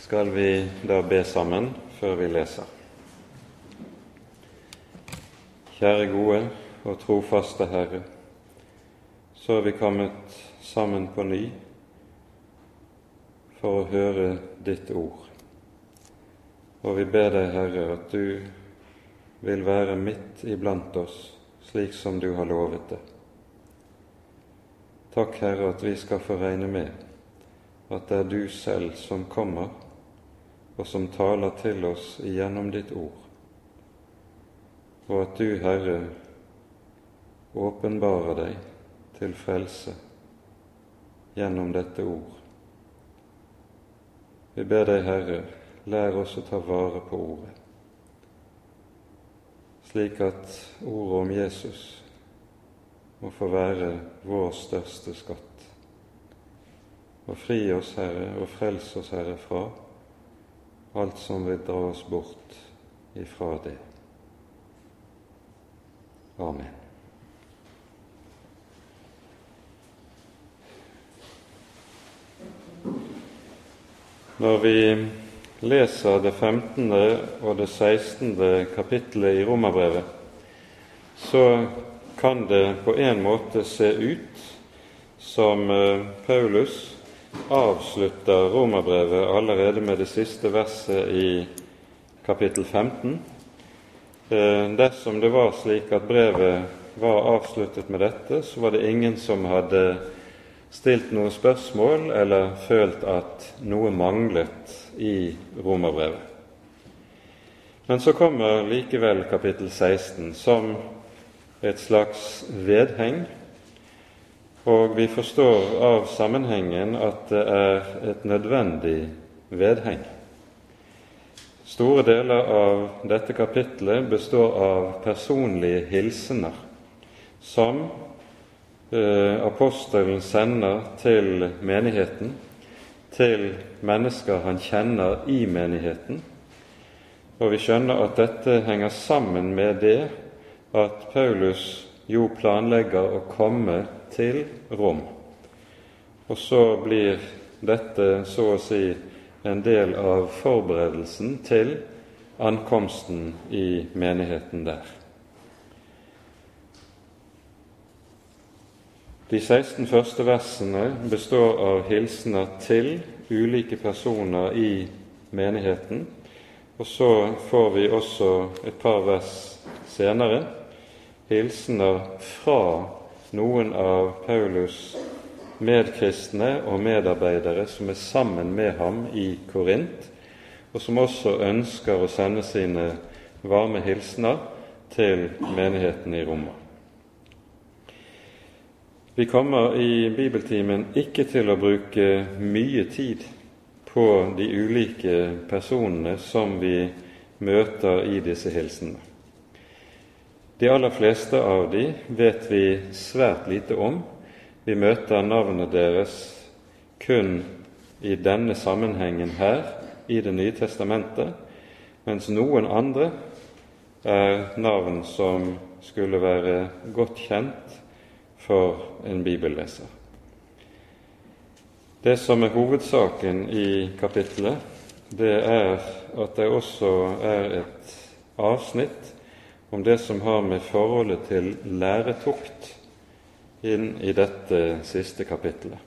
skal vi da be sammen før vi leser. Kjære gode og trofaste Herre, så er vi kommet sammen på ny for å høre ditt ord. Og vi ber deg, Herre, at du vil være midt iblant oss, slik som du har lovet det. Takk, Herre, at vi skal få regne med at det er du selv som kommer, og som taler til oss gjennom ditt ord, og at du, Herre, åpenbarer deg til frelse gjennom dette ord. Vi ber deg, Herre, lær oss å ta vare på ordet, slik at ordet om Jesus må få være vår største skatt. Og fri oss, Herre, og frels oss, Herre, fra alt som vil dra oss bort ifra det. Amen. Når vi leser det 15. og det 16. kapittelet i Romerbrevet, så kan det på en måte se ut som eh, Paulus avslutter Romerbrevet allerede med det siste verset i kapittel 15. Eh, dersom det var slik at brevet var avsluttet med dette, så var det ingen som hadde stilt noen spørsmål eller følt at noe manglet i romerbrevet. Men så kommer likevel kapittel 16 som et slags vedheng, og vi forstår av sammenhengen at det er et nødvendig vedheng. Store deler av dette kapitlet består av personlige hilsener som Eh, apostelen sender til menigheten, til mennesker han kjenner i menigheten. Og vi skjønner at dette henger sammen med det at Paulus jo planlegger å komme til Rom. Og så blir dette så å si en del av forberedelsen til ankomsten i menigheten der. De 16 første versene består av hilsener til ulike personer i menigheten. Og så får vi også et par vers senere hilsener fra noen av Paulus' medkristne og medarbeidere som er sammen med ham i Korint, og som også ønsker å sende sine varme hilsener til menigheten i Roma. Vi kommer i bibeltimen ikke til å bruke mye tid på de ulike personene som vi møter i disse hilsenene. De aller fleste av de vet vi svært lite om. Vi møter navnet deres kun i denne sammenhengen her i Det nye testamentet, mens noen andre er navn som skulle være godt kjent for en bibelleser. Det som er hovedsaken i kapittelet, det er at det også er et avsnitt om det som har med forholdet til læretukt inn i dette siste kapittelet.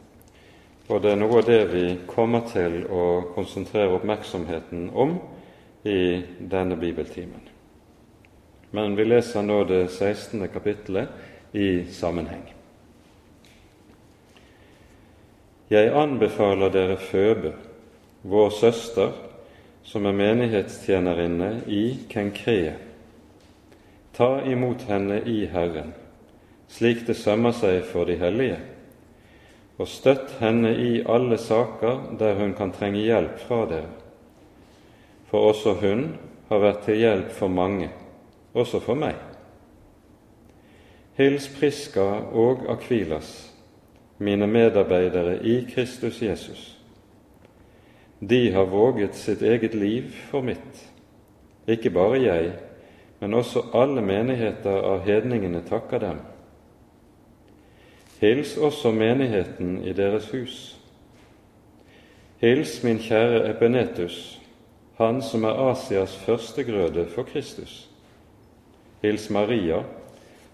Og det er noe av det vi kommer til å konsentrere oppmerksomheten om i denne bibeltimen. Men vi leser nå det 16. kapittelet i sammenheng. Jeg anbefaler dere Føbe, vår søster, som er menighetstjenerinne i Kenkrea. Ta imot henne i Herren, slik det sømmer seg for de hellige, og støtt henne i alle saker der hun kan trenge hjelp fra dere. For også hun har vært til hjelp for mange, også for meg. Hils Priska og Akvilas, mine medarbeidere i Kristus Jesus. De har våget sitt eget liv for mitt. Ikke bare jeg, men også alle menigheter av hedningene takker dem. Hils også menigheten i deres hus. Hils min kjære Epenetus, han som er Asias førstegrøde for Kristus. Hils Maria,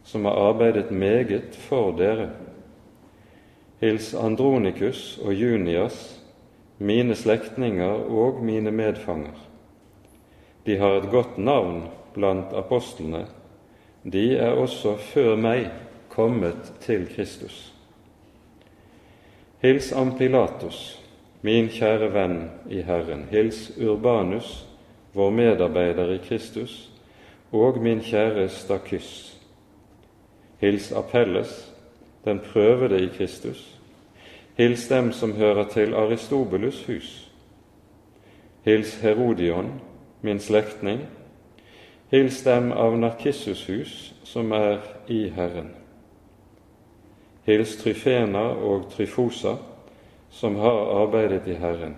som har arbeidet meget for dere. Hils Andronikus og Junias, mine slektninger og mine medfanger. De har et godt navn blant apostlene. De er også før meg kommet til Kristus. Hils Ampilatus, min kjære venn i Herren. Hils Urbanus, vår medarbeider i Kristus, og min kjære Stakys. Hils Apelles, den prøvede i Kristus. Hils dem som hører til Aristobulus' hus. Hils Herodion, min slektning. Hils dem av Narkissus' hus, som er i Herren. Hils Tryfena og Tryfosa, som har arbeidet i Herren.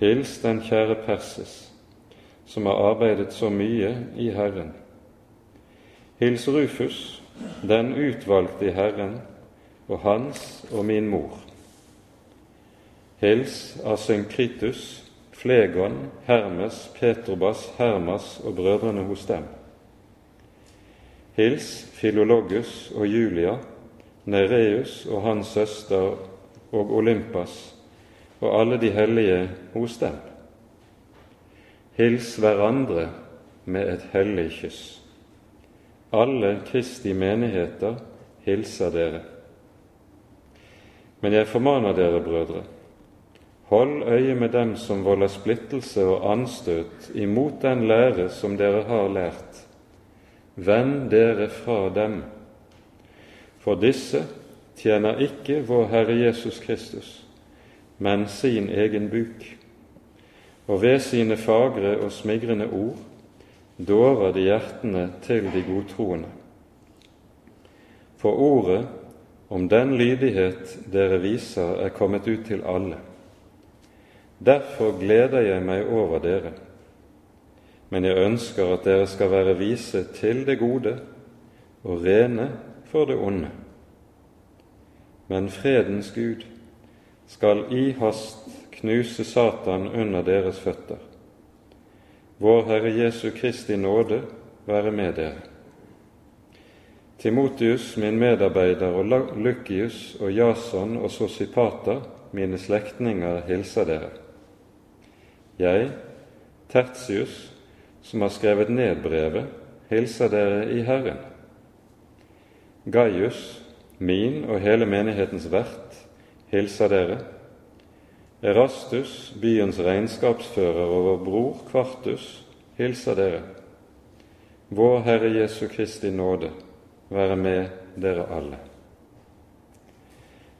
Hils den kjære Perses, som har arbeidet så mye i Herren. Hils Rufus, den utvalgte i Herren, og hans og min mor. Hils Asynkritus, Flegon, Hermes, Petrobas, Hermas og brødrene hos dem. Hils Filologus og Julia, Nereus og hans søster og Olympas og alle de hellige hos dem. Hils hverandre med et hellig kyss. Alle Kristi menigheter hilser dere. Men jeg formaner dere, brødre, hold øye med dem som volder splittelse og anstøt imot den lære som dere har lært. Vend dere fra dem, for disse tjener ikke vår Herre Jesus Kristus, men sin egen buk, og ved sine fagre og smigrende ord dårer de hjertene til de godtroende. For ordet om den lydighet dere viser, er kommet ut til alle. Derfor gleder jeg meg over dere, men jeg ønsker at dere skal være vise til det gode og rene for det onde. Men fredens Gud skal i hast knuse Satan under deres føtter vår Herre Jesu Kristi nåde være med dere. Timotius, min medarbeider, og Lukius og Jason og Sosipata, mine slektninger, hilser dere. Jeg, Tertius, som har skrevet ned brevet, hilser dere i Herren. Gaius, min og hele menighetens vert, hilser dere. Erastus, byens regnskapsfører og vår bror Kvartus, hilser dere. Vår Herre Jesu Kristi nåde være med dere alle.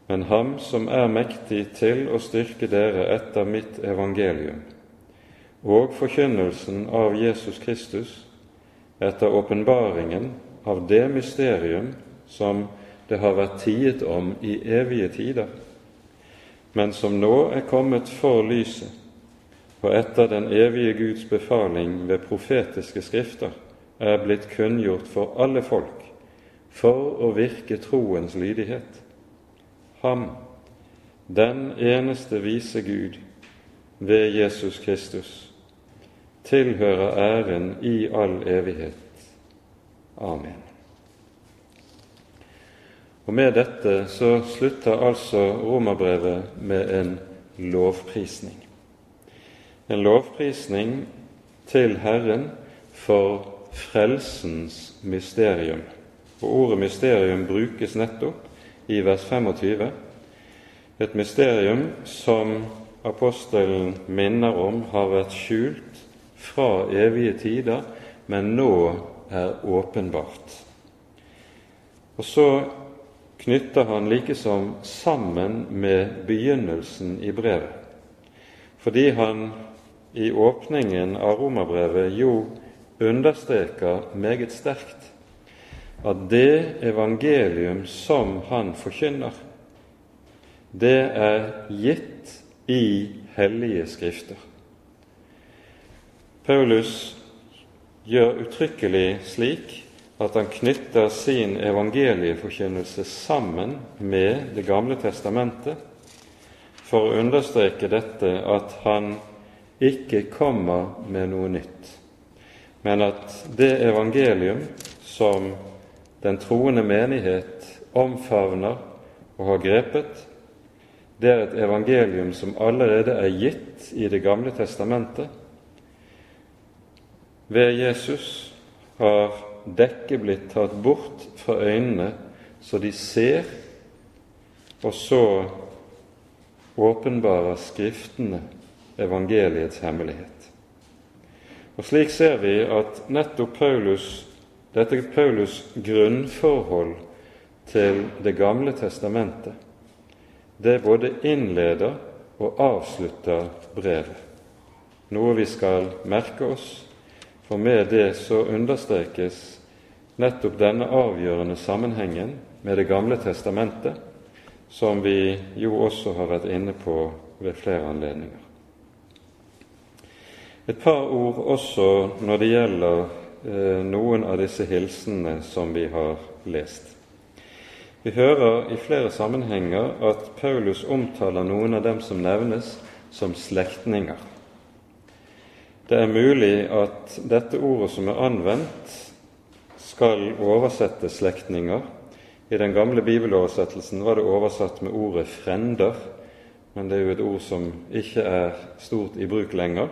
Men Ham som er mektig til å styrke dere etter mitt evangelium og forkynnelsen av Jesus Kristus etter åpenbaringen av det mysterium som det har vært tiet om i evige tider, men som nå er kommet for lyset, og etter den evige Guds befaling ved profetiske skrifter er blitt kunngjort for alle folk, for å virke troens lydighet. Ham, den eneste vise Gud, ved Jesus Kristus, tilhører æren i all evighet. Amen. Og Med dette så slutter altså romerbrevet med en lovprisning. En lovprisning til Herren for frelsens mysterium. Og Ordet mysterium brukes nettopp i vers 25. Et mysterium som apostelen minner om har vært skjult fra evige tider, men nå er åpenbart. Og så knytter han likesom sammen med begynnelsen i brevet, fordi han i åpningen av romerbrevet jo understreker meget sterkt at det evangelium som han forkynner, det er gitt i hellige skrifter. Paulus gjør uttrykkelig slik at han knytter sin evangelieforkynnelse sammen med Det gamle testamentet, for å understreke dette at han ikke kommer med noe nytt, men at det evangelium som den troende menighet omfavner og har grepet, det er et evangelium som allerede er gitt i Det gamle testamentet. Ved Jesus har dekket blitt tatt bort fra øynene, så de ser, og så åpenbarer Skriftene evangeliets hemmelighet. Og Slik ser vi at nettopp Paulus, dette Paulus' grunnforhold til Det gamle testamentet, det både innleder og avslutter brevet, noe vi skal merke oss, for med det så understrekes nettopp denne avgjørende sammenhengen med Det gamle testamentet, som vi jo også har vært inne på ved flere anledninger. Et par ord også når det gjelder eh, noen av disse hilsenene som vi har lest. Vi hører i flere sammenhenger at Paulus omtaler noen av dem som nevnes, som slektninger. Det er mulig at dette ordet som er anvendt, skal oversette slektninger. I den gamle bibeloversettelsen var det oversatt med ordet 'frender', men det er jo et ord som ikke er stort i bruk lenger.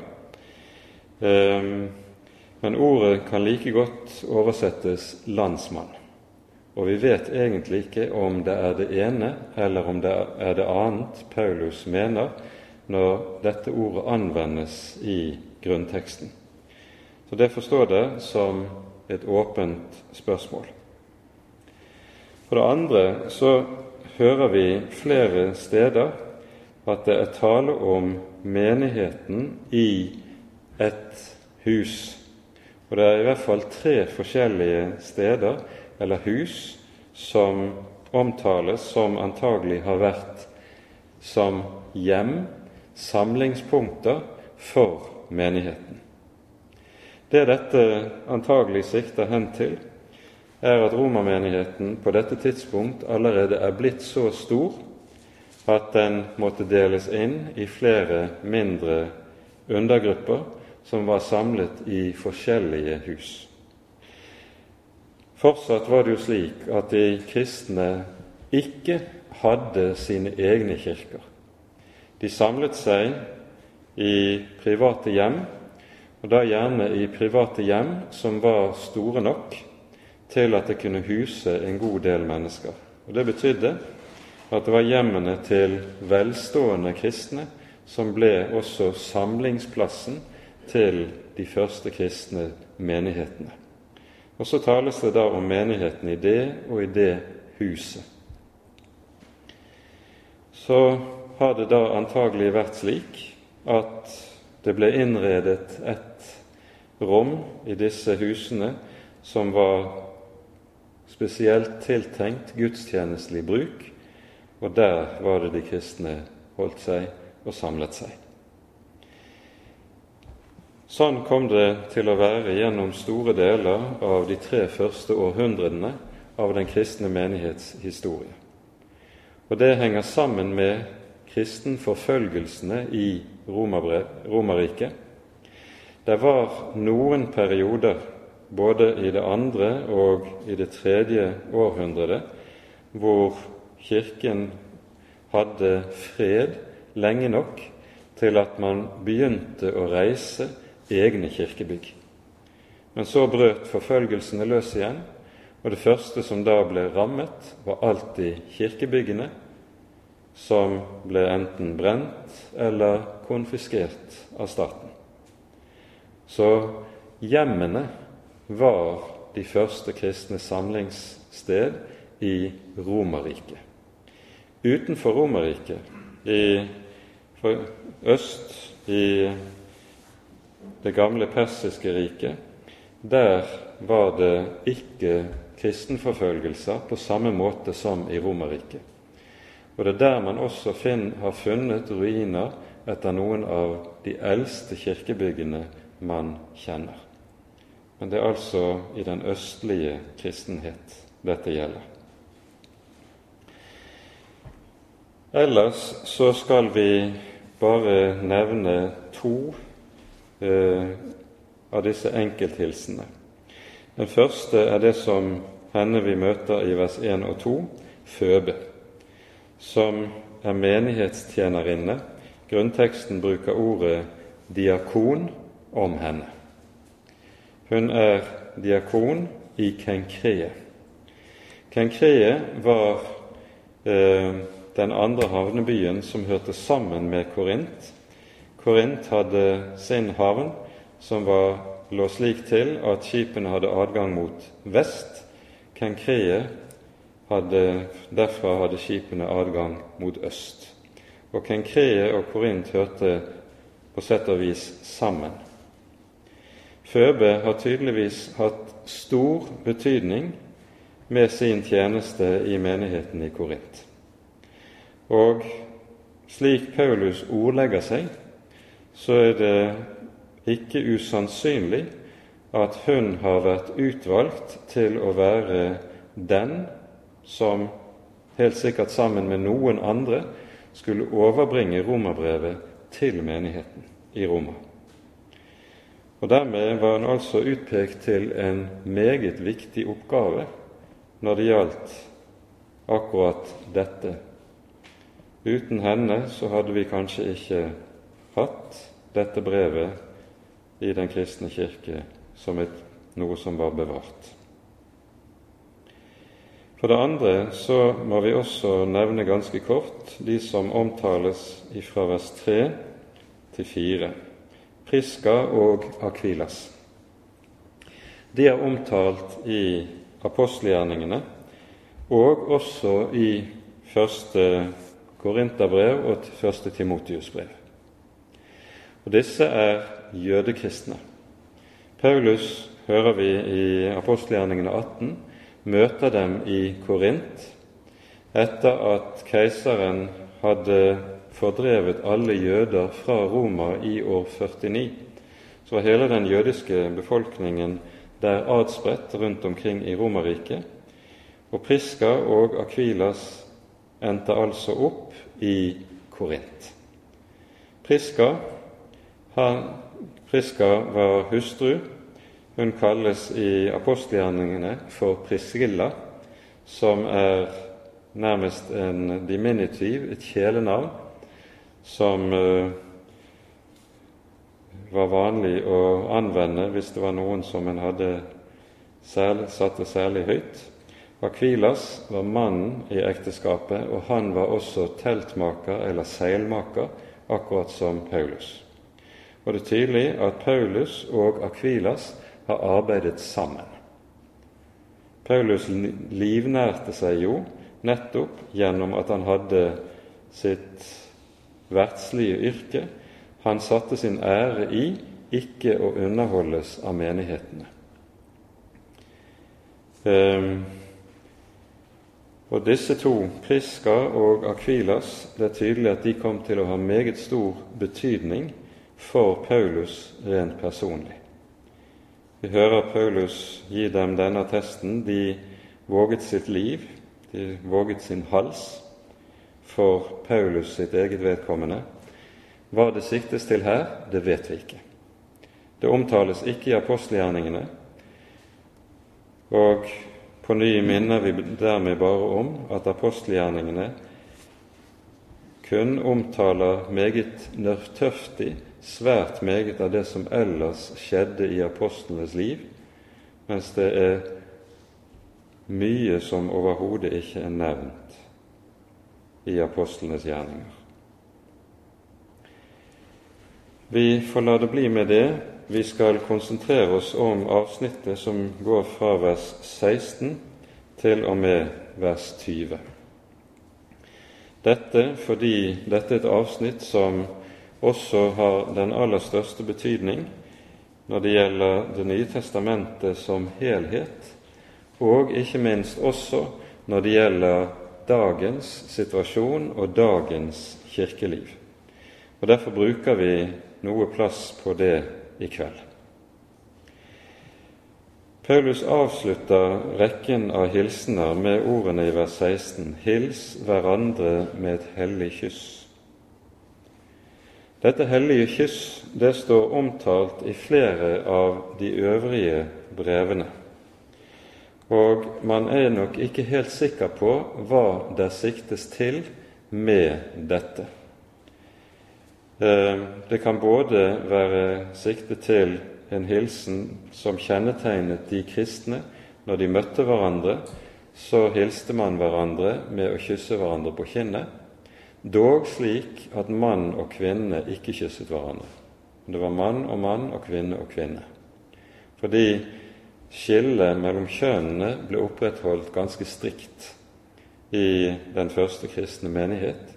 Ehm, men ordet kan like godt oversettes 'landsmann'. Og vi vet egentlig ikke om det er det ene eller om det er det annet Paulus mener når dette ordet anvendes i grunnteksten. Så det forstår det som et åpent spørsmål. For det andre så hører vi flere steder at det er tale om menigheten i et hus. Og det er i hvert fall tre forskjellige steder eller hus som omtales som antagelig har vært som hjem, samlingspunkter for menigheten. Det dette antagelig sikter hen til, er at romermenigheten på dette tidspunkt allerede er blitt så stor at den måtte deles inn i flere mindre undergrupper som var samlet i forskjellige hus. Fortsatt var det jo slik at de kristne ikke hadde sine egne kirker. De samlet seg i private hjem, og da gjerne i private hjem som var store nok til at det kunne huse en god del mennesker. Og Det betydde at det var hjemmene til velstående kristne som ble også samlingsplassen til de første kristne menighetene. Og så tales det da om menigheten i det og i det huset. Så har det da antagelig vært slik at det ble innredet et rom i disse husene som var spesielt tiltenkt gudstjenestelig bruk, og der var det de kristne holdt seg og samlet seg. Sånn kom det til å være gjennom store deler av de tre første århundrene av den kristne menighets historie. Og det henger sammen med kristenforfølgelsene i Romerriket. Det var noen perioder, både i det andre og i det tredje århundret, hvor Kirken hadde fred lenge nok til at man begynte å reise egne kirkebygg. Men så brøt forfølgelsene løs igjen, og det første som da ble rammet, var alltid kirkebyggene, som ble enten brent eller konfiskert av staten. Så hjemmene var de første kristne samlingssted i Romerriket. Utenfor Romerriket, i øst i det gamle persiske riket, der var det ikke kristenforfølgelser på samme måte som i Romerriket. Og det er der man også finn, har funnet ruiner etter noen av de eldste kirkebyggene man kjenner. Men det er altså i den østlige kristenhet dette gjelder. Ellers så skal vi bare nevne to eh, av disse enkelthilsene. Den første er det som henne vi møter i vers 1 og 2, Føbe, som er menighetstjenerinne. Grunnteksten bruker ordet diakon om henne. Hun er diakon i Kenkree. Kenkree var eh, den andre havnebyen som hørte sammen med Korint. Korint hadde sin havn, som var, lå slik til at skipene hadde adgang mot vest. Kenkree hadde, derfra hadde skipene adgang mot øst. Og Kenkree og Korint hørte på sett og vis sammen. Føbe har tydeligvis hatt stor betydning med sin tjeneste i menigheten i Korint. Og slik Paulus ordlegger seg, så er det ikke usannsynlig at hun har vært utvalgt til å være den som helt sikkert sammen med noen andre skulle overbringe romerbrevet til menigheten i Roma. Og Dermed var han altså utpekt til en meget viktig oppgave når det gjaldt akkurat dette. Uten henne så hadde vi kanskje ikke hatt dette brevet i Den kristne kirke som et, noe som var bevart. For det andre så må vi også nevne ganske kort de som omtales fra vers 3 til 4, Priska og Akvilas. De er omtalt i apostelgjerningene og også i første Korinterbrev og første Timotiusbrev. Og Disse er jødekristne. Paulus, hører vi i apostelgjerningene 18, møter dem i Korint etter at keiseren hadde fordrevet alle jøder fra Roma i år 49. Så var hele den jødiske befolkningen der adspredt rundt omkring i Romerriket. Og Priska og Akvilas endte altså opp i Korint. Priska var hustru. Hun kalles i apostelgjerningene for Priscilla, som er nærmest en diminutiv, et kjælenavn, som uh, var vanlig å anvende hvis det var noen som en hadde særlig, satte særlig høyt. Akvilas var mannen i ekteskapet, og han var også teltmaker eller seilmaker, akkurat som Paulus. Og det er tydelig at Paulus og Akvilas har arbeidet sammen. Paulus livnærte seg jo nettopp gjennom at han hadde sitt verdslige yrke han satte sin ære i ikke å underholdes av menighetene. Um, og disse to, Priska og Akvilas, det er tydelig at de kom til å ha meget stor betydning for Paulus rent personlig. Vi hører Paulus gi dem denne attesten. De våget sitt liv, de våget sin hals for Paulus sitt eget vedkommende. Hva det siktes til her, det vet vi ikke. Det omtales ikke i apostelgjerningene, og på ny minner vi dermed bare om at apostelgjerningene kun omtaler meget nørtøftig svært meget av det som ellers skjedde i apostlenes liv, mens det er mye som overhodet ikke er nevnt i apostlenes gjerninger. Vi får la det bli med det. Vi skal konsentrere oss om avsnittet som går fra vers 16 til og med vers 20. Dette fordi dette er et avsnitt som også har den aller største betydning når det gjelder Det nye testamentet som helhet, og ikke minst også når det gjelder dagens situasjon og dagens kirkeliv. Og Derfor bruker vi noe plass på det i kveld. Paulus avslutter rekken av hilsener med ordene i vers 16.: Hils hverandre med et hellig kyss. Dette hellige kyss det står omtalt i flere av de øvrige brevene, og man er nok ikke helt sikker på hva det siktes til med dette. Eh, det kan både være sikte til en hilsen som kjennetegnet de kristne når de møtte hverandre. Så hilste man hverandre med å kysse hverandre på kinnet, dog slik at mann og kvinne ikke kysset hverandre. Det var mann og mann og kvinne og kvinne. Fordi skillet mellom kjønnene ble opprettholdt ganske strikt i den første kristne menighet,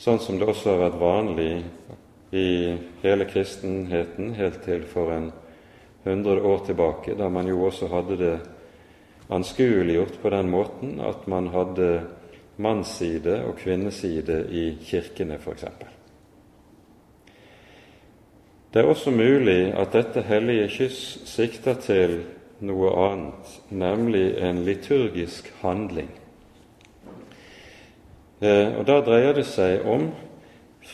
sånn som det også har vært vanlig i hele kristenheten helt til for en hundre år tilbake, da man jo også hadde det anskueliggjort på den måten at man hadde mannsside og kvinneside i kirkene, f.eks. Det er også mulig at dette hellige kyss sikter til noe annet, nemlig en liturgisk handling. Eh, og Da dreier det seg om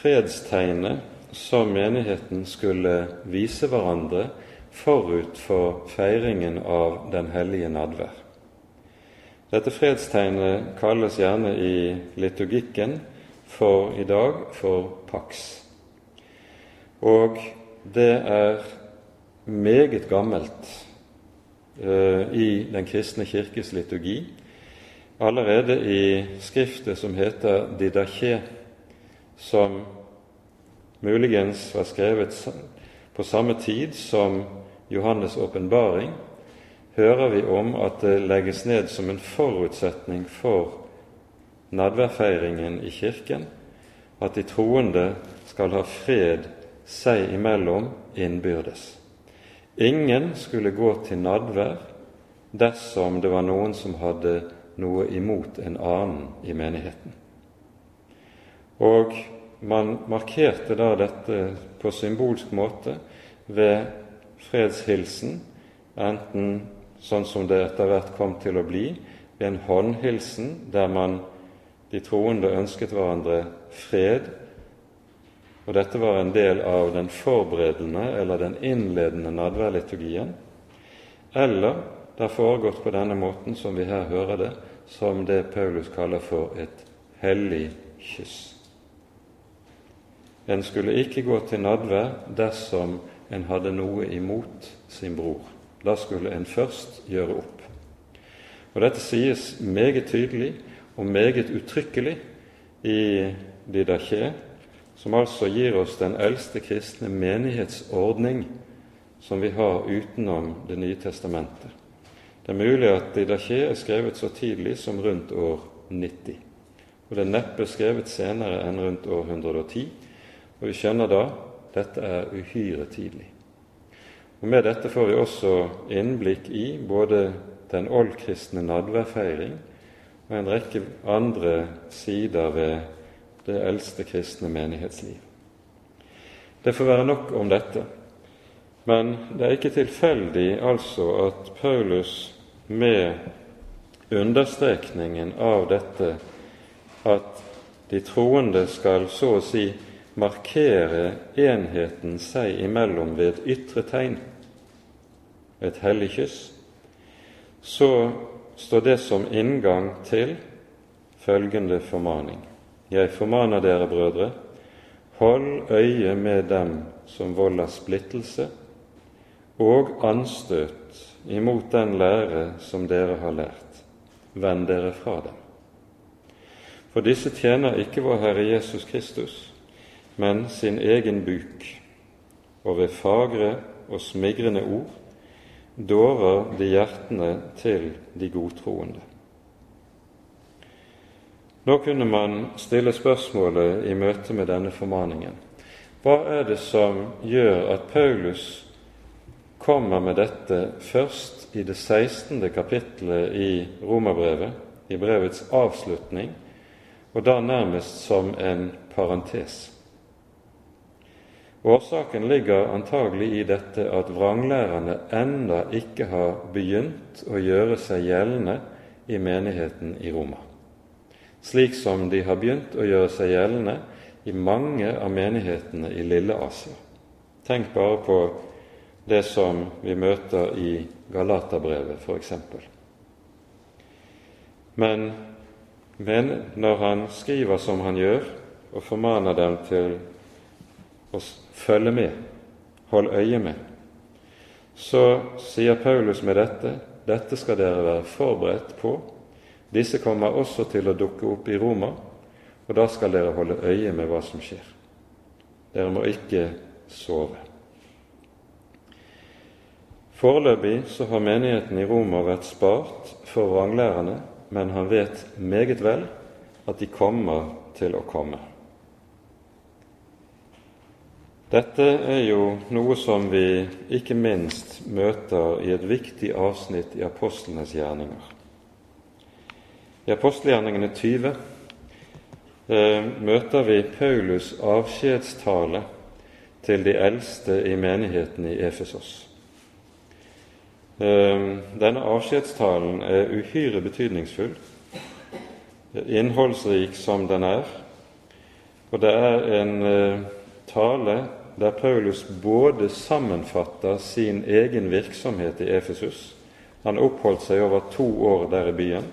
fredstegnet som menigheten skulle vise hverandre forut for feiringen av Den hellige nadvær. Dette fredstegnet kalles gjerne i liturgikken for i dag for pax. Og det er meget gammelt uh, i Den kristne kirkes liturgi allerede i skriftet som heter Didache, som muligens var skrevet på samme tid som Johannes' åpenbaring, hører vi om at det legges ned som en forutsetning for nadværfeiringen i Kirken at de troende skal ha fred seg imellom innbyrdes. Ingen skulle gå til nadvær dersom det var noen som hadde noe imot en annen i menigheten. Og man markerte da dette på symbolsk måte ved fredshilsen, enten sånn som det etter hvert kom til å bli, ved en håndhilsen der man, de troende ønsket hverandre fred, og dette var en del av den forberedende eller den innledende nadværliturgien, eller det har foregått på denne måten som vi her hører det, som det Paulus kaller for et hellig kyss. En skulle ikke gå til nadvær dersom en hadde noe imot sin bror. Da skulle en først gjøre opp. Og Dette sies meget tydelig og meget uttrykkelig i Didaché, som altså gir oss den eldste kristne menighetsordning som vi har utenom Det nye testamentet. Det er mulig at Didaché er skrevet så tidlig som rundt år 90. Og det er neppe skrevet senere enn rundt år 110. Og vi skjønner da dette er uhyre tidlig. Og Med dette får vi også innblikk i både den oldkristne nadværfeiring og en rekke andre sider ved det eldste kristne menighetsliv. Det får være nok om dette. Men det er ikke tilfeldig altså at Paulus med understrekningen av dette at de troende skal så å si markere enheten seg imellom ved et ytre tegn, et hellig kyss, så står det som inngang til følgende formaning. Jeg formaner dere, brødre, hold øye med dem som volder splittelse og anstøt imot den lære som dere har lært. Vend dere fra dem. For disse tjener ikke vår Herre Jesus Kristus, men sin egen buk, og ved fagre og smigrende ord dårer de hjertene til de godtroende. Nå kunne man stille spørsmålet i møte med denne formaningen. Hva er det som gjør at Paulus kommer med dette først i det 16. kapittelet i Romerbrevet, i brevets avslutning, og da nærmest som en parentes. Årsaken ligger antagelig i dette at vranglærerne enda ikke har begynt å gjøre seg gjeldende i menigheten i Roma, slik som de har begynt å gjøre seg gjeldende i mange av menighetene i Lille Asia. Tenk bare på det som vi møter i Galaterbrevet, f.eks. Men, men når han skriver som han gjør, og formaner dem til å følge med, hold øye med, så sier Paulus med dette dette skal dere være forberedt på. Disse kommer også til å dukke opp i Roma, og da skal dere holde øye med hva som skjer. Dere må ikke sove. Foreløpig så har menigheten i Roma vært spart for vranglærerne, men han vet meget vel at de kommer til å komme. Dette er jo noe som vi ikke minst møter i et viktig avsnitt i apostlenes gjerninger. I apostelgjerningene 20 eh, møter vi Paulus' avskjedstale til de eldste i menigheten i Efesos. Eh, denne avskjedstalen er uhyre betydningsfull, innholdsrik som den er, og det er en eh, tale der Paulus både sammenfatter sin egen virksomhet i Efesus Han oppholdt seg over to år der i byen.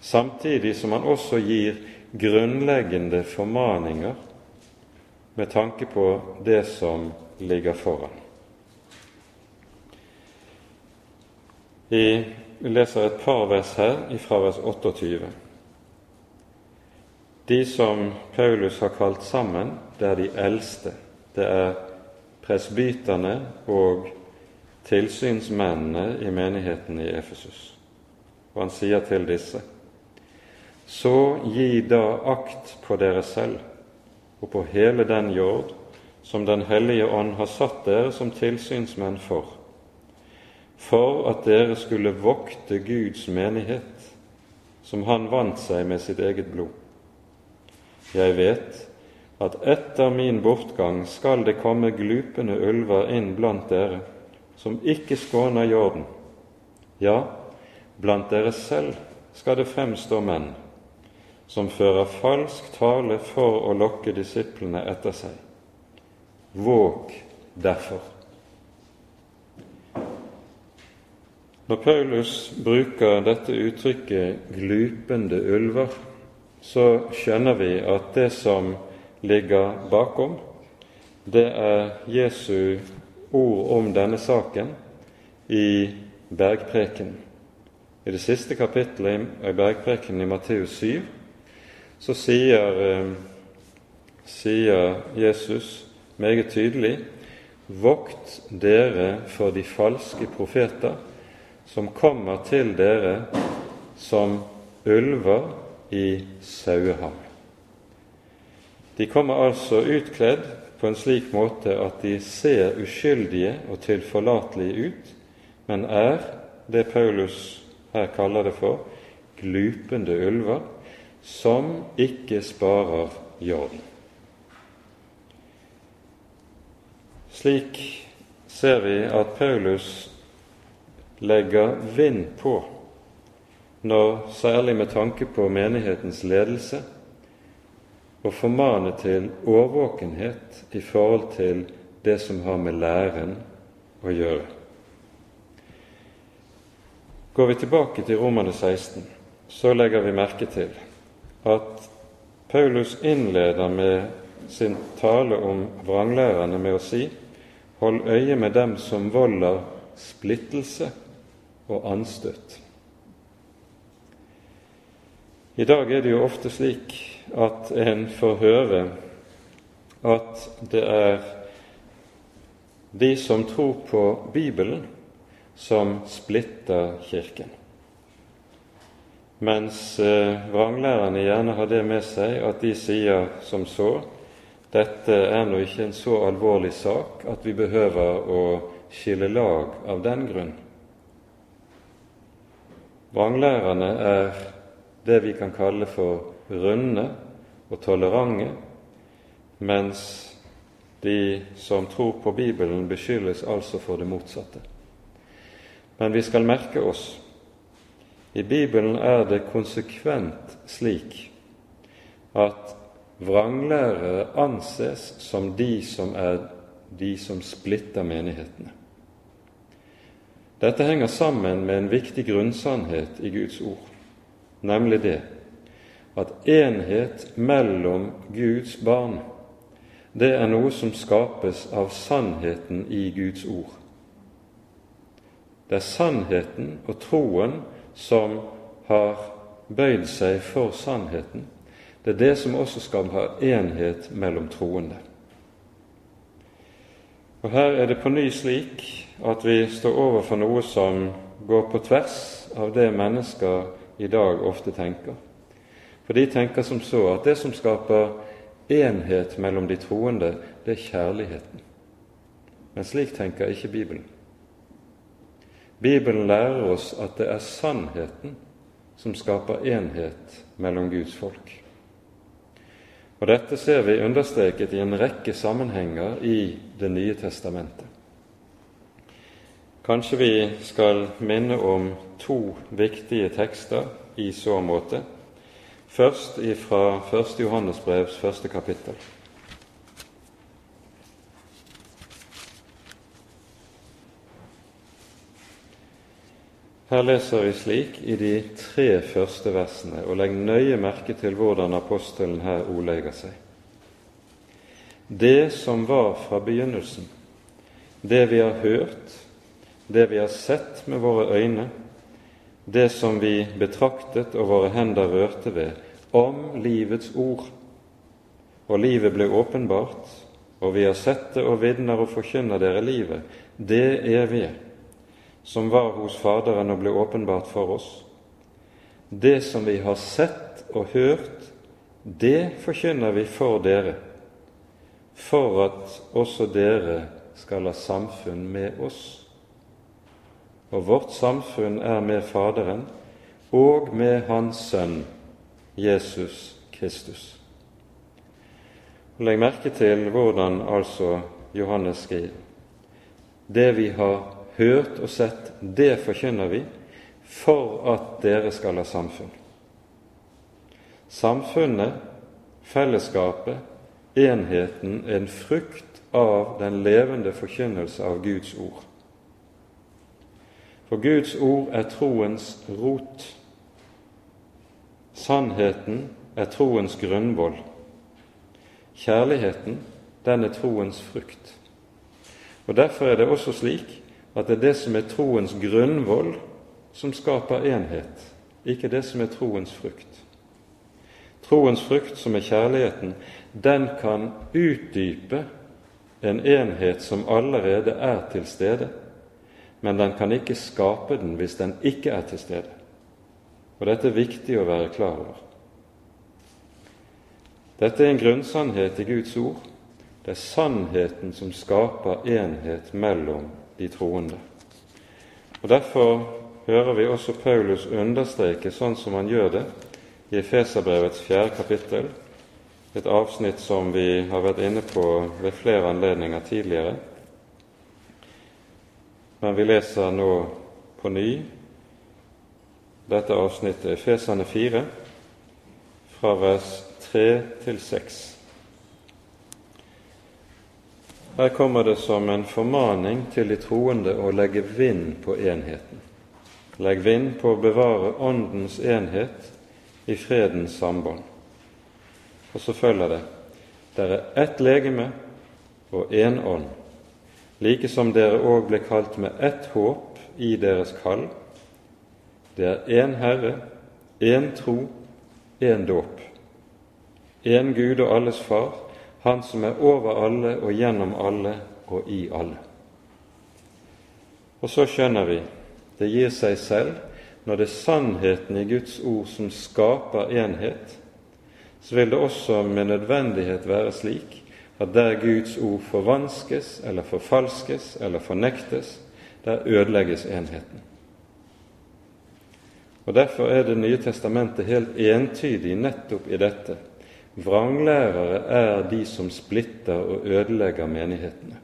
Samtidig som han også gir grunnleggende formaninger med tanke på det som ligger foran. Vi leser et par vers her fra vers 28. De som Paulus har kalt sammen, det er de eldste det er presbyterne og tilsynsmennene i menigheten i Efesus. Og han sier til disse.: Så gi da akt på dere selv og på hele den jord som Den hellige ånd har satt dere som tilsynsmenn for, for at dere skulle vokte Guds menighet, som Han vant seg med sitt eget blod. Jeg vet at etter min bortgang skal det komme glupende ulver inn blant dere, som ikke skåner jorden. Ja, blant dere selv skal det fremstå menn som fører falsk tale for å lokke disiplene etter seg. Våg derfor. Når Paulus bruker dette uttrykket 'glupende ulver', så skjønner vi at det som ligger bakom, det er Jesu ord om denne saken i Bergpreken. I det siste kapittelet i Bergpreken i Matteus 7 så sier, eh, sier Jesus meget tydelig Vokt dere for de falske profeter som kommer til dere som ulver i saueham. De kommer altså utkledd på en slik måte at de ser uskyldige og tilforlatelige ut, men er det Paulus her kaller det for, glupende ulver som ikke sparer jorden. Slik ser vi at Paulus legger vind på, når, særlig med tanke på menighetens ledelse, og formane til årvåkenhet i forhold til det som har med læren å gjøre. Går vi tilbake til Romane 16, så legger vi merke til at Paulus innleder med sin tale om vranglærerne med å si Hold øye med dem som volder splittelse og anstøt. I dag er det jo ofte slik at en får høre at det er de som tror på Bibelen, som splitter Kirken. Mens eh, vranglærerne gjerne har det med seg at de sier som så dette er nå ikke en så alvorlig sak at vi behøver å skille lag av den grunn. Vranglærerne er det vi kan kalle for runde og tolerante, mens De som tror på Bibelen, beskyldes altså for det motsatte. Men vi skal merke oss i Bibelen er det konsekvent slik at vranglærere anses som de som er de som splitter menighetene. Dette henger sammen med en viktig grunnsannhet i Guds ord, nemlig det at enhet mellom Guds barn, det er noe som skapes av sannheten i Guds ord. Det er sannheten og troen som har bøyd seg for sannheten. Det er det som også skal ha enhet mellom troende. Og Her er det på ny slik at vi står overfor noe som går på tvers av det mennesker i dag ofte tenker. For de tenker som så at det som skaper enhet mellom de troende, det er kjærligheten. Men slik tenker ikke Bibelen. Bibelen lærer oss at det er sannheten som skaper enhet mellom Guds folk. Og Dette ser vi understreket i en rekke sammenhenger i Det nye testamentet. Kanskje vi skal minne om to viktige tekster i så måte. Først fra 1. Johannes brevs første kapittel. Her leser vi slik i de tre første versene, og legg nøye merke til hvordan apostelen her ordlegger seg. Det som var fra begynnelsen, det vi har hørt, det vi har sett med våre øyne, det som vi betraktet og våre hender rørte ved, om livets ord. Og livet ble åpenbart, og vi har sett det og vitner og forkynner dere livet, det evige, som var hos Faderen og ble åpenbart for oss. Det som vi har sett og hørt, det forkynner vi for dere, for at også dere skal ha samfunn med oss og vårt samfunn er med Faderen og med Hans Sønn Jesus Kristus. Legg merke til hvordan altså Johannes skriver. Det vi har hørt og sett, det forkynner vi for at dere skal ha samfunn. Samfunnet, fellesskapet, enheten, er en frukt av den levende forkynnelse av Guds ord. For Guds ord er troens rot. Sannheten er troens grunnvoll. Kjærligheten, den er troens frukt. Og Derfor er det også slik at det er det som er troens grunnvoll, som skaper enhet, ikke det som er troens frukt. Troens frukt, som er kjærligheten, den kan utdype en enhet som allerede er til stede men den kan ikke skape den hvis den ikke er til stede. Og dette er viktig å være klar over. Dette er en grunnsannhet i Guds ord. Det er sannheten som skaper enhet mellom de troende. Og Derfor hører vi også Paulus understreke sånn som han gjør det i Efeserbrevets fjerde kapittel, et avsnitt som vi har vært inne på ved flere anledninger tidligere men vi leser nå på ny dette avsnittet, Efesane 4, fra vers 3 til 6. Her kommer det som en formaning til de troende å legge vind på enheten. Legg vind på å bevare Åndens enhet i fredens sambånd. Og så følger det det er ett legeme og én ånd like som dere òg ble kalt med ett håp i deres kall. Det er én Herre, én tro, én dåp. Én Gud og alles Far, Han som er over alle og gjennom alle og i alle. Og så skjønner vi det gir seg selv når det er sannheten i Guds ord som skaper enhet, så vil det også med nødvendighet være slik at der Guds ord forvanskes eller forfalskes eller fornektes, der ødelegges enheten. Og Derfor er Det nye testamentet helt entydig nettopp i dette, Vranglærere er de som splitter og ødelegger menighetene.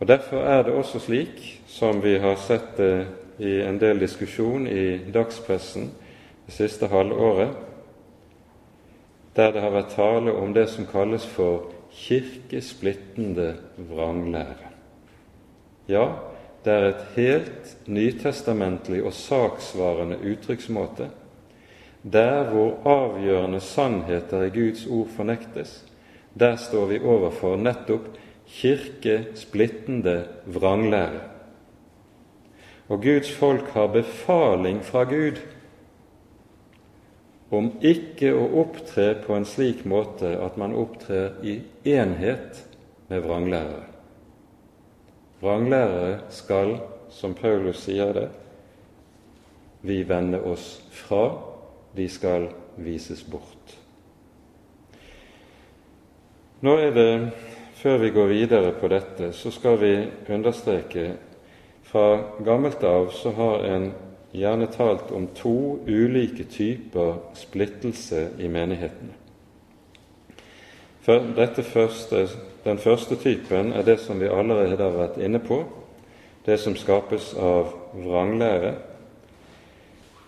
Og Derfor er det også slik, som vi har sett det i en del diskusjon i dagspressen det siste halvåret, der det har vært tale om det som kalles for kirkesplittende vranglære. Ja, det er et helt nytestamentlig og saksvarende uttrykksmåte der hvor avgjørende sannheter i Guds ord fornektes, der står vi overfor nettopp kirkesplittende vranglære. Og Guds folk har befaling fra Gud om ikke å opptre på en slik måte at man opptrer i enhet med vranglærere. Vranglærere skal, som Paulus sier det, vi vende oss fra de skal vises bort. Nå er det, før vi går videre på dette, så skal vi understreke fra gammelt av så har en gjerne talt om to ulike typer splittelse i menighetene. Første, den første typen er det som vi allerede har vært inne på, det som skapes av vranglære,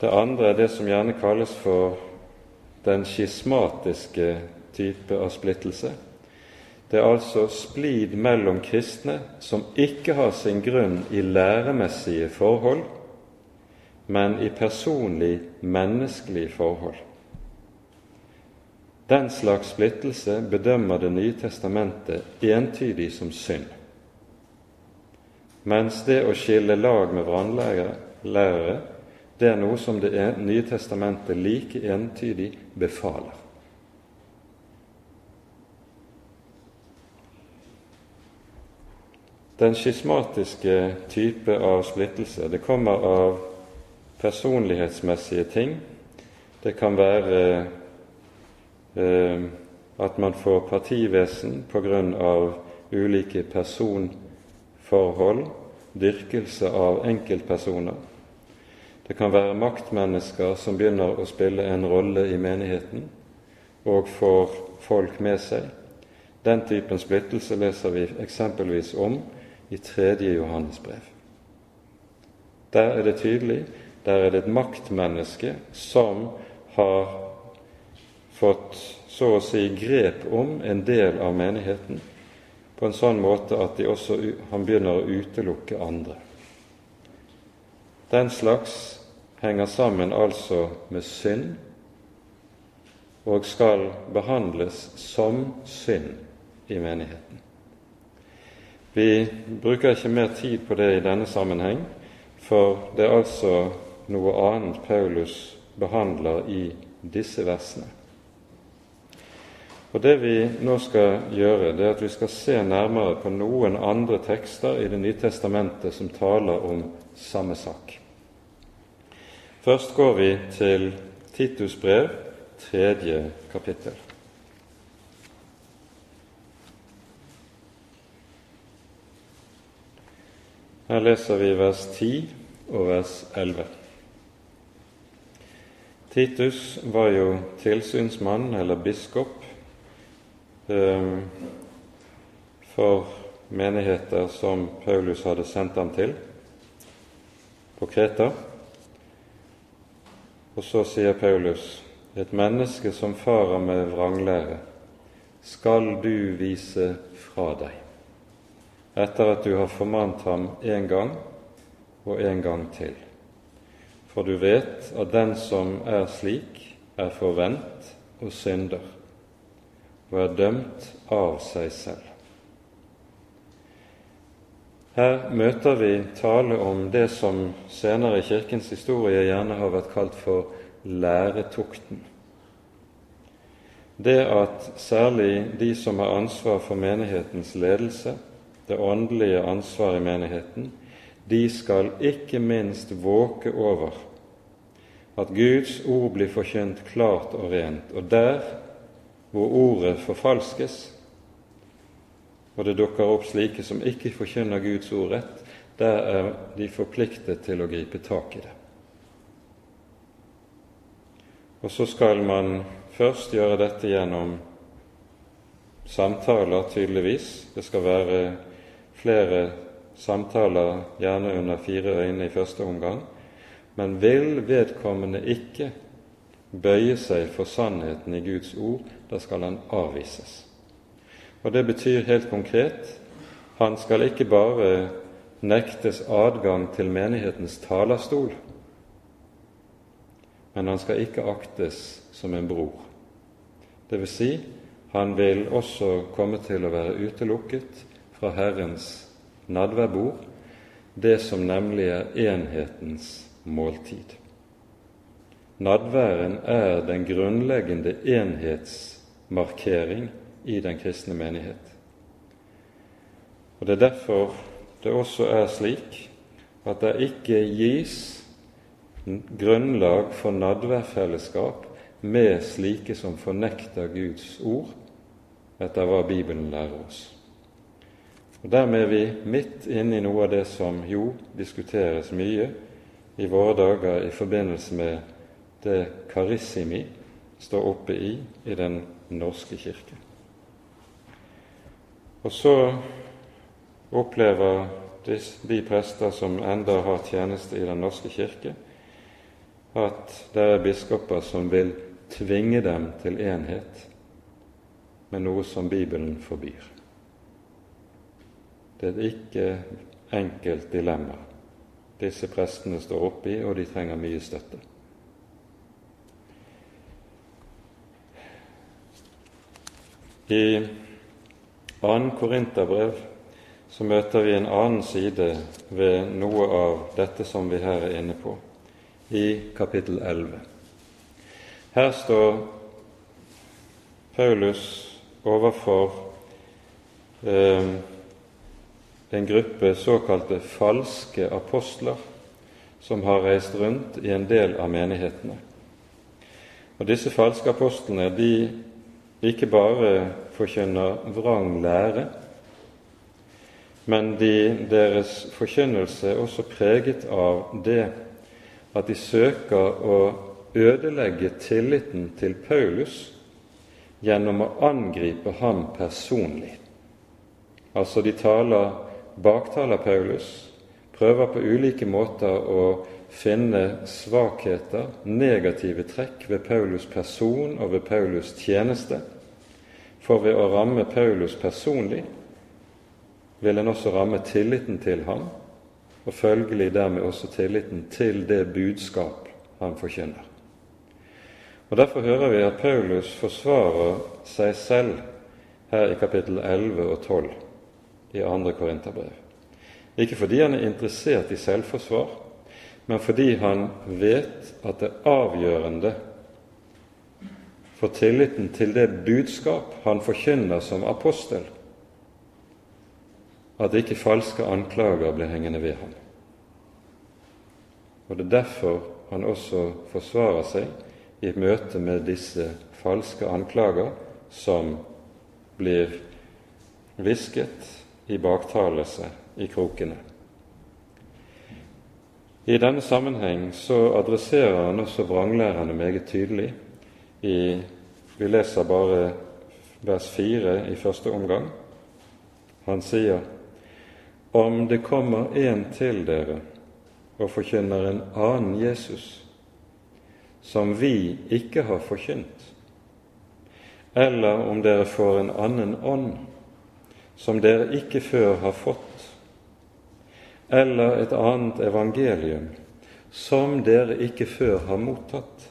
det andre er det som gjerne kalles for den skismatiske type av splittelse. Det er altså splid mellom kristne som ikke har sin grunn i læremessige forhold, men i personlig, menneskelig forhold. Den slags splittelse bedømmer Det nye testamentet entydig som synd, mens det å skille lag med vranglærere det er noe som Det nye testamentet like entydig befaler. Den skismatiske type av splittelse det kommer av personlighetsmessige ting. Det kan være eh, at man får partivesen av ulike personforhold, dyrkelse av enkeltpersoner. Det kan være maktmennesker som begynner å spille en rolle i menigheten og får folk med seg. Den typen splittelse leser vi eksempelvis om i tredje Johannes brev. Der er det tydelig der er det et maktmenneske som har fått så å si grep om en del av menigheten på en sånn måte at også, han begynner å utelukke andre. Den slags henger sammen altså med synd og skal behandles som synd i menigheten. Vi bruker ikke mer tid på det i denne sammenheng, for det er altså noe annet Paulus behandler i disse versene. Og Det vi nå skal gjøre, det er at vi skal se nærmere på noen andre tekster i Det nye testamentet som taler om samme sak. Først går vi til Titus brev, tredje kapittel. Her leser vi vers 10 og vers 11. Titus var jo tilsynsmann eller biskop eh, for menigheter som Paulus hadde sendt ham til på Kreta. Og så sier Paulus et menneske som farer med vranglære, skal du vise fra deg, etter at du har formant ham en gang og en gang til. For du vet at den som er slik, er forvent og synder, og er dømt av seg selv. Her møter vi tale om det som senere i Kirkens historie gjerne har vært kalt for læretukten. Det at særlig de som har ansvar for menighetens ledelse, det åndelige ansvaret i menigheten, de skal ikke minst våke over at Guds ord blir forkynt klart og rent, og der hvor ordet forfalskes, og det dukker opp slike som ikke forkynner Guds ord rett, der er de forpliktet til å gripe tak i det. Og så skal man først gjøre dette gjennom samtaler, tydeligvis. Det skal være flere samtaler, gjerne under fire øyne i første omgang. Men vil vedkommende ikke bøye seg for sannheten i Guds ord, da skal han avvises. Og Det betyr helt konkret han skal ikke bare nektes adgang til menighetens talerstol, men han skal ikke aktes som en bror. Det vil si, han vil også komme til å være utelukket fra Herrens nadværbord, det som nemlig er enhetens måltid. Nadværen er den grunnleggende enhetsmarkering i den kristne menighet. Og Det er derfor det også er slik at det ikke gis grunnlag for nadværfellesskap med slike som fornekter Guds ord, etter hva Bibelen lærer oss. Og Dermed er vi midt inne i noe av det som jo diskuteres mye i våre dager i forbindelse med det karissimi står oppe i i Den norske kirke. Og så opplever de, prester som enda har tjeneste i Den norske kirke, at det er biskoper som vil tvinge dem til enhet med noe som Bibelen forbyr. Det er et ikke enkelt dilemma disse prestene står oppe i, og de trenger mye støtte. I 2. Korinterbrev så møter vi en annen side ved noe av dette som vi her er inne på, i kapittel 11. Her står Paulus overfor eh, en gruppe såkalte falske apostler som har reist rundt i en del av menighetene. Og Disse falske apostlene de ikke bare forkynner vrang lære, men de, deres forkynnelse er også preget av det at de søker å ødelegge tilliten til Paulus gjennom å angripe ham personlig. Altså, de taler baktaler Paulus, prøver på ulike måter å finne svakheter, negative trekk, ved Paulus' person og ved Paulus' tjeneste. For ved å ramme Paulus personlig vil en også ramme tilliten til ham, og følgelig dermed også tilliten til det budskap han forkynner. Og Derfor hører vi at Paulus forsvarer seg selv her i kapittel 11 og 12 i andre Korinterbrev. Ikke fordi han er interessert i selvforsvar, men fordi han vet at det avgjørende for tilliten til det budskap han forkynner som apostel, at ikke falske anklager blir hengende ved ham. Og Det er derfor han også forsvarer seg i møte med disse falske anklager som blir hvisket i baktalelse i krokene. I denne sammenheng så adresserer han også vranglærerne meget tydelig. I, vi leser bare vers 4 i første omgang. Han sier om det kommer en til dere og forkynner en annen Jesus, som vi ikke har forkynt, eller om dere får en annen ånd som dere ikke før har fått, eller et annet evangelium som dere ikke før har mottatt,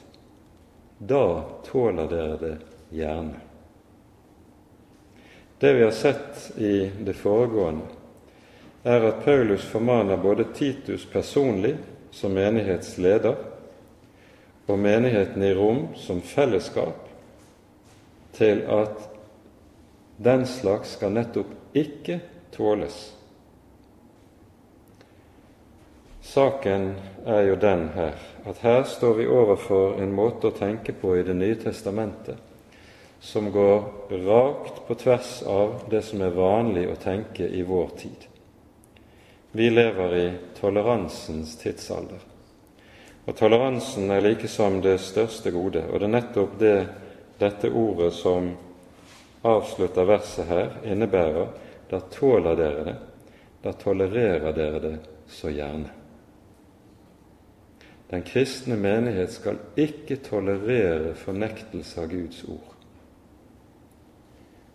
da tåler dere det gjerne. Det vi har sett i det foregående, er at Paulus formaner både Titus personlig som menighetsleder og menigheten i Rom som fellesskap til at den slags skal nettopp ikke tåles. Saken er jo den her at her står vi overfor en måte å tenke på i Det nye testamentet som går rakt på tvers av det som er vanlig å tenke i vår tid. Vi lever i toleransens tidsalder. Og toleransen er likesom det største gode, og det er nettopp det dette ordet som avslutter verset her, innebærer. Da tåler dere det, da tolererer dere det så gjerne. Den kristne menighet skal ikke tolerere fornektelse av Guds ord.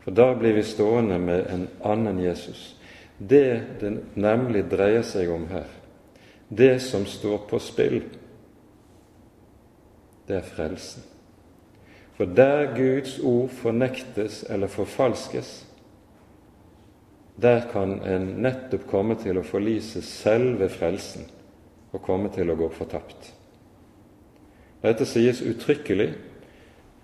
For da blir vi stående med en annen Jesus. Det det nemlig dreier seg om her, det som står på spill, det er frelsen. For der Guds ord fornektes eller forfalskes, der kan en nettopp komme til å forlise selve frelsen og komme til å gå fortapt. Dette sies uttrykkelig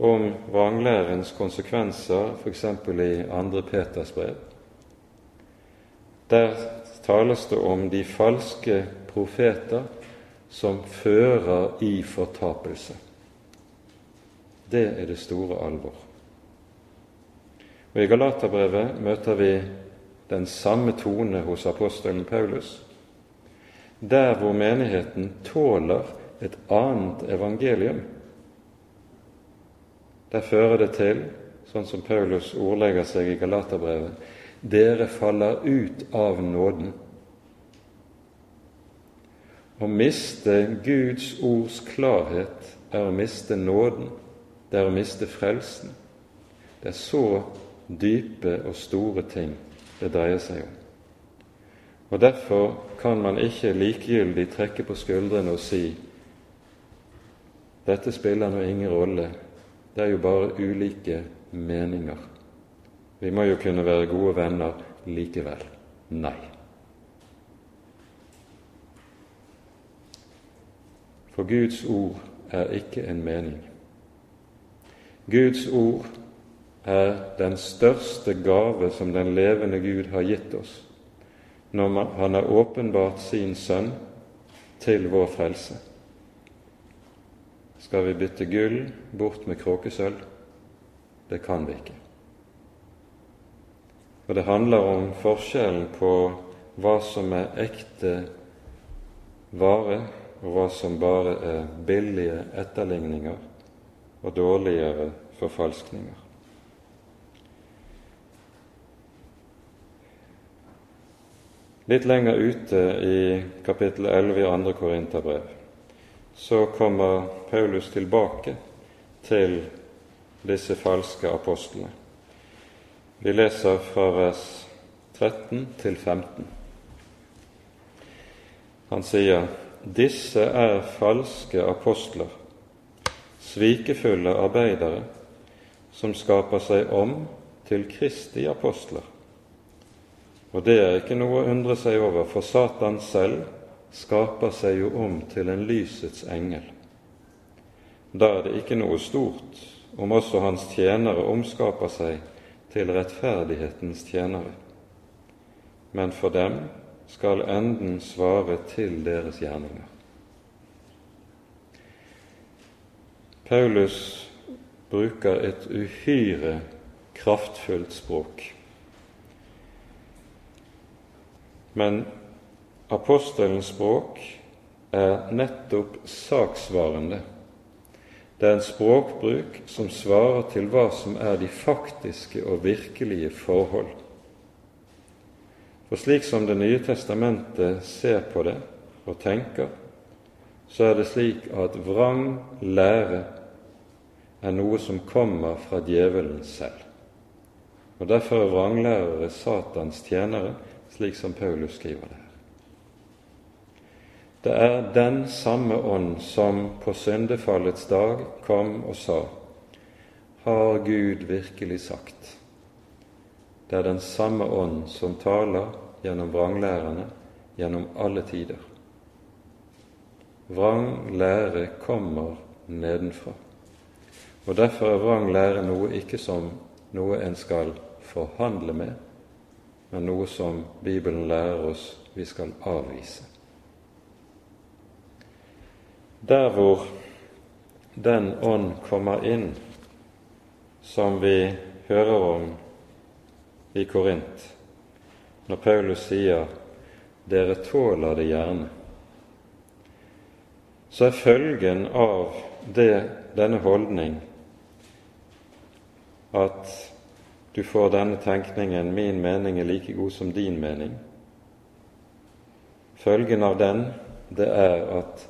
om vranglærens konsekvenser, f.eks. i 2. Peters brev. Der tales det om de falske profeter som fører i fortapelse. Det er det store alvor. Og I Galaterbrevet møter vi den samme tone hos apostelen Paulus, der hvor menigheten tåler et annet evangelium. Der fører det til, sånn som Paulus ordlegger seg i Galaterbrevet, dere faller ut av nåden. Å miste Guds ords klarhet er å miste nåden det er å miste frelsen. Det er så dype og store ting det dreier seg om. Og Derfor kan man ikke likegyldig trekke på skuldrene og si dette spiller nå ingen rolle, det er jo bare ulike meninger. Vi må jo kunne være gode venner likevel. Nei. For Guds ord er ikke en mening. Guds ord er den største gave som den levende Gud har gitt oss når Han har åpenbart sin Sønn til vår frelse. Skal vi bytte gull bort med kråkesølv? Det kan vi ikke. Og det handler om forskjellen på hva som er ekte vare, og hva som bare er billige etterligninger og dårligere forfalskninger. Litt lenger ute i kapittel 11 i andre Korinterbrev så kommer Paulus tilbake til disse falske apostlene. Vi leser fra vers 13 til 15. Han sier disse er falske apostler svikefulle arbeidere som skaper seg om til Kristi apostler. Og det er ikke noe å undre seg over, for Satan selv skaper seg jo om til en lysets engel. Da er det ikke noe stort om også hans tjenere omskaper seg til rettferdighetens tjenere. Men for dem skal enden svare til deres gjerninger. Paulus bruker et uhyre kraftfullt språk. Men apostelens språk er nettopp saksvarende. Det er en språkbruk som svarer til hva som er de faktiske og virkelige forhold. For slik som Det nye testamentet ser på det og tenker, så er det slik at vrang lære er noe som kommer fra djevelen selv. Og Derfor er vranglærere Satans tjenere, slik som Paulus skriver det her. Det er den samme ånd som på syndefallets dag kom og sa:" Har Gud virkelig sagt? Det er den samme ånd som taler gjennom vranglærerne gjennom alle tider. Vrang lære kommer nedenfra. Og Derfor er vrang lære noe ikke som noe en skal forhandle med, men noe som Bibelen lærer oss vi skal avvise. Der hvor den ånd kommer inn som vi hører om i Korint, når Paulus sier 'dere tåler det gjerne', så er følgen av det, denne holdning at du får denne tenkningen 'min mening er like god som din mening'. Følgen av den det er at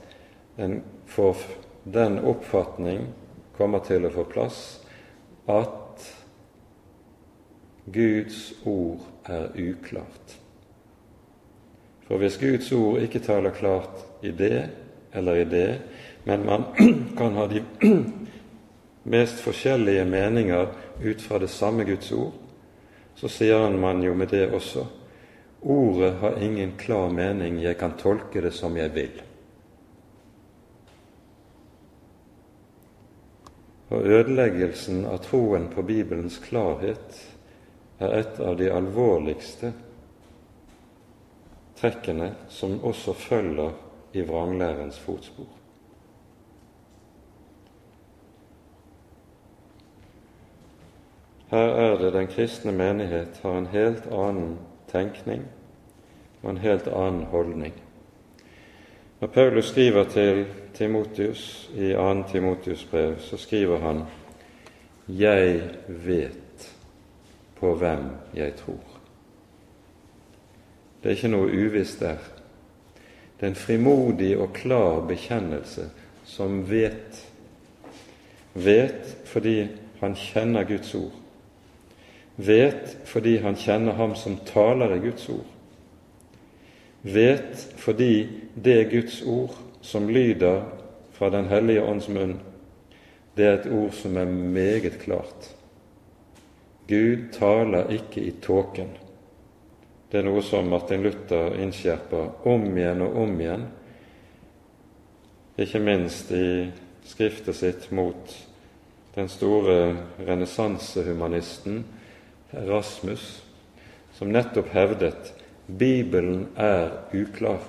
en får den oppfatning kommer til å få plass at Guds ord er uklart. For hvis Guds ord ikke taler klart i det eller i det, men man kan ha de mest forskjellige meninger ut fra det samme Guds ord, så sier man jo med det også Ordet har ingen klar mening, jeg kan tolke det som jeg vil. Og ødeleggelsen av troen på Bibelens klarhet er et av de alvorligste trekkene som også følger i vranglærens fotspor. Her er det den kristne menighet har en helt annen tenkning og en helt annen holdning. Når Paulus skriver til Timotius i 2. Timotius brev, så skriver han 'Jeg vet på hvem jeg tror'. Det er ikke noe uvisst der. Det er en frimodig og klar bekjennelse som vet. Vet fordi han kjenner Guds ord. Vet fordi han kjenner ham som taler i Guds ord. Vet fordi det Guds ord som lyder fra Den hellige ånds munn, det er et ord som er meget klart. Gud taler ikke i tåken. Det er noe som Martin Luther innskjerper om igjen og om igjen, ikke minst i skriftet sitt mot den store renessansehumanisten Erasmus, som nettopp hevdet Bibelen er uklar.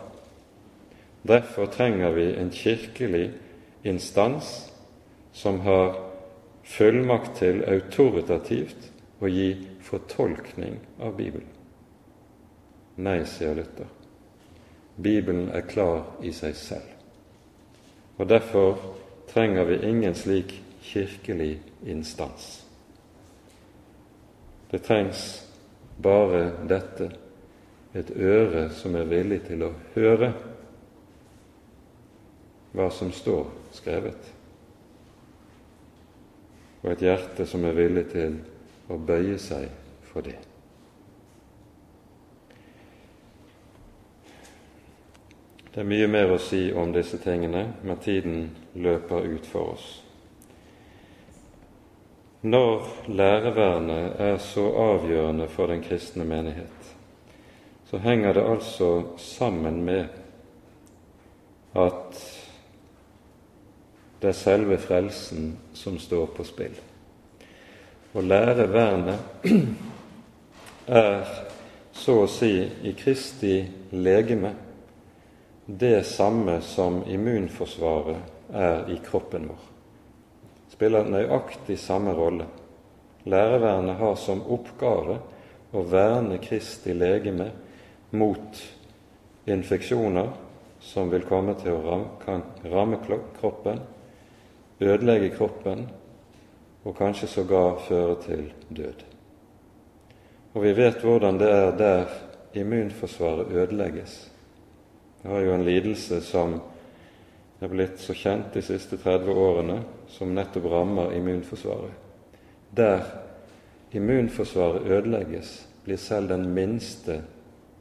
Derfor trenger vi en kirkelig instans som har fullmakt til autoritativt å gi fortolkning av Bibelen. Nei, sier Luther. Bibelen er klar i seg selv. Og Derfor trenger vi ingen slik kirkelig instans. Det trengs bare dette et øre som er villig til å høre hva som står skrevet, og et hjerte som er villig til å bøye seg for det. Det er mye mer å si om disse tingene, men tiden løper ut for oss. Når lærevernet er så avgjørende for den kristne menighet, så henger det altså sammen med at det er selve frelsen som står på spill. Å lære vernet er så å si i Kristi legeme det samme som immunforsvaret er i kroppen vår. Spiller nøyaktig samme rolle. Lærevernet har som oppgave å verne Kristi legeme mot infeksjoner som vil komme til å ramme, kan ramme kroppen, ødelegge kroppen og kanskje sågar føre til død. Og vi vet hvordan det er der immunforsvaret ødelegges. Vi har jo en lidelse som er blitt så kjent de siste 30 årene, som nettopp rammer immunforsvaret. Der immunforsvaret ødelegges, blir selv den minste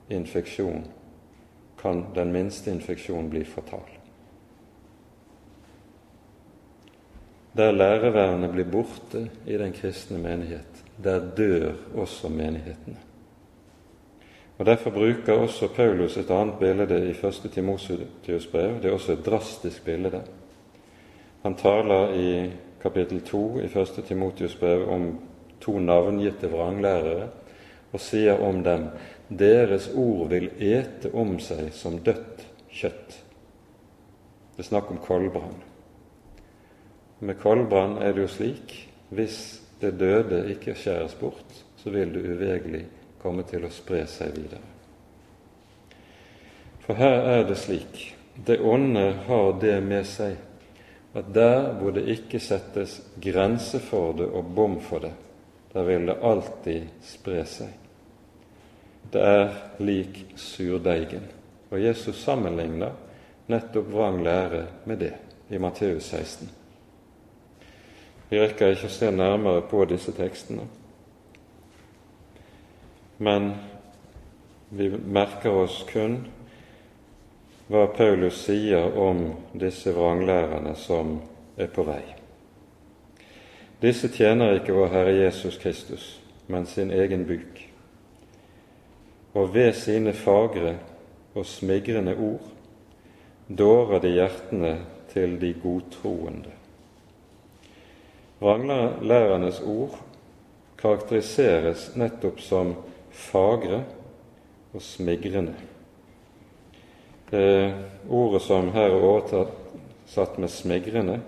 infeksjon kan den minste infeksjon bli fatal. Der lærevernet blir borte i den kristne menighet, der dør også menighetene. Og Derfor bruker også Paulus et annet bilde i 1. Timotius brev. Det er også et drastisk bilde. Han taler i kapittel 2 i 1. Timotius brev om to navngitte vranglærere og sier om dem deres ord vil ete om seg som dødt kjøtt. Det er snakk om koldbrann. Med koldbrann er det jo slik hvis det døde ikke skjæres bort, så vil det uvegelig komme til å spre seg videre. For her er det slik det onde har det med seg at der hvor det ikke settes grense for det og bom for det, der vil det alltid spre seg. Det er lik surdeigen. Og Jesus sammenligner nettopp vrang lære med det i Matteus 16. Vi rekker ikke å se nærmere på disse tekstene, men vi merker oss kun hva Paulus sier om disse vranglærerne som er på vei. Disse tjener ikke vår Herre Jesus Kristus, men sin egen buk, og ved sine fagre og smigrende ord dårer de hjertene til de godtroende. Vranglærernes ord karakteriseres nettopp som fagre og smigrende. Det ordet som her er oversatt med 'smigrende',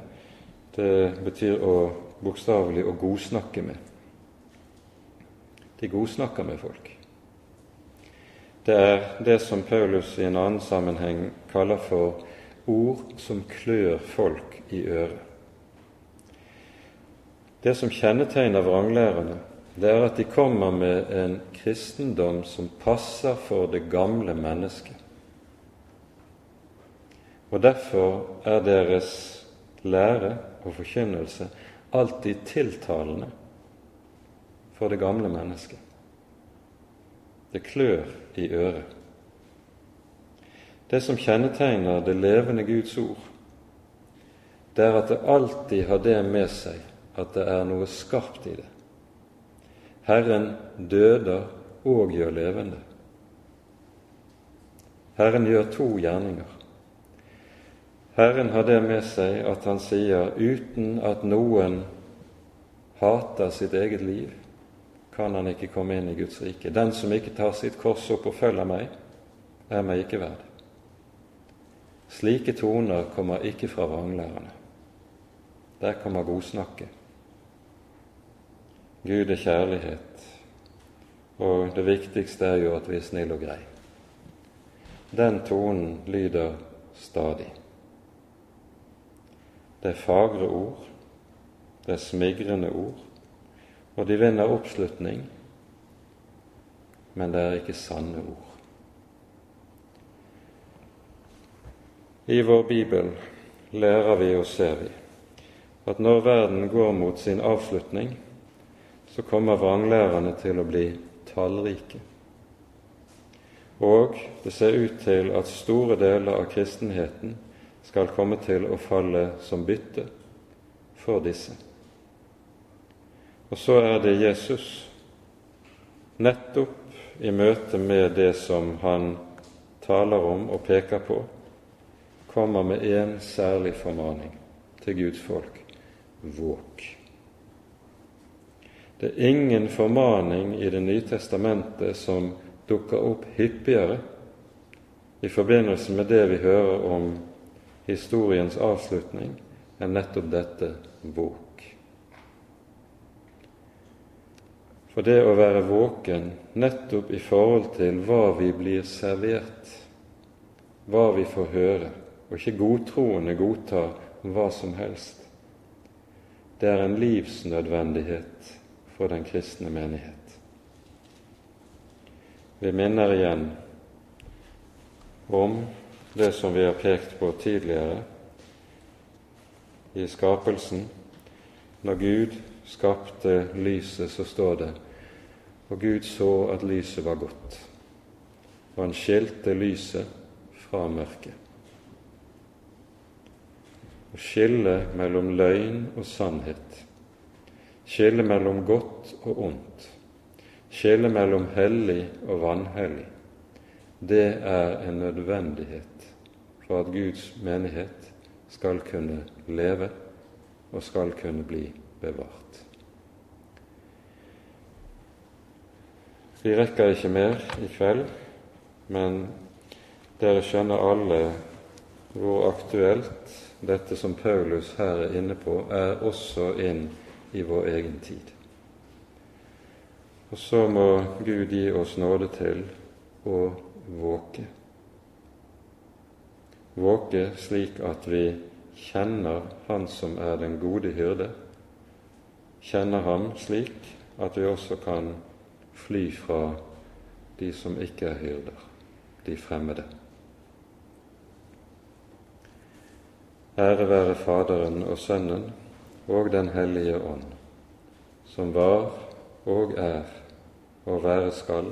det betyr å bokstavelig å godsnakke med. De godsnakker med folk. Det er det som Paulus i en annen sammenheng kaller for ord som klør folk i øret. Det som kjennetegner vranglærerne, det er at de kommer med en kristendom som passer for det gamle mennesket. Og derfor er deres lære og forkynnelse alltid tiltalende for det gamle mennesket. Det klør i øret. Det som kjennetegner det levende Guds ord, det er at det alltid har det med seg at det er noe skarpt i det. Herren døder og gjør levende. Herren gjør to gjerninger. Herren har det med seg at han sier uten at noen hater sitt eget liv, kan han ikke komme inn i Guds rike. Den som ikke tar sitt kors opp og følger meg, er meg ikke verd. Slike toner kommer ikke fra vranglærerne. Der kommer godsnakket. Gud er kjærlighet, og det viktigste er jo at vi er snille og greie. Den tonen lyder stadig. Det er fagre ord, det er smigrende ord, og de vinner oppslutning, men det er ikke sanne ord. I vår bibel lærer vi og ser vi at når verden går mot sin avslutning, så kommer vranglærerne til å bli tallrike. Og det ser ut til at store deler av kristenheten skal komme til å falle som bytte for disse. Og så er det Jesus, nettopp i møte med det som han taler om og peker på, kommer med én særlig formaning til Guds folk våk. Det er ingen formaning i Det nye testamentet som dukker opp hyppigere i forbindelse med det vi hører om historiens avslutning, er nettopp dette våk. For det å være våken nettopp i forhold til hva vi blir servert, hva vi får høre, og ikke godtroende godtar hva som helst, det er en livsnødvendighet for den kristne menighet. Vi minner igjen om det som vi har pekt på tidligere i skapelsen. Når Gud skapte lyset, så står det og Gud så at lyset var godt, og han skilte lyset fra mørket. Å skille mellom løgn og sannhet, skille mellom godt og ondt, skille mellom hellig og vanhellig, det er en nødvendighet for at Guds menighet skal kunne leve og skal kunne bli bevart. Vi rekker ikke mer i kveld, men dere skjønner alle hvor aktuelt dette som Paulus her er inne på, er også inn i vår egen tid. Og så må Gud gi oss nåde til å våke våke slik at vi kjenner Han som er den gode hyrde, kjenner ham slik at vi også kan fly fra de som ikke er hyrder, de fremmede. Ære være Faderen og Sønnen og Den hellige ånd, som var og er og være skal,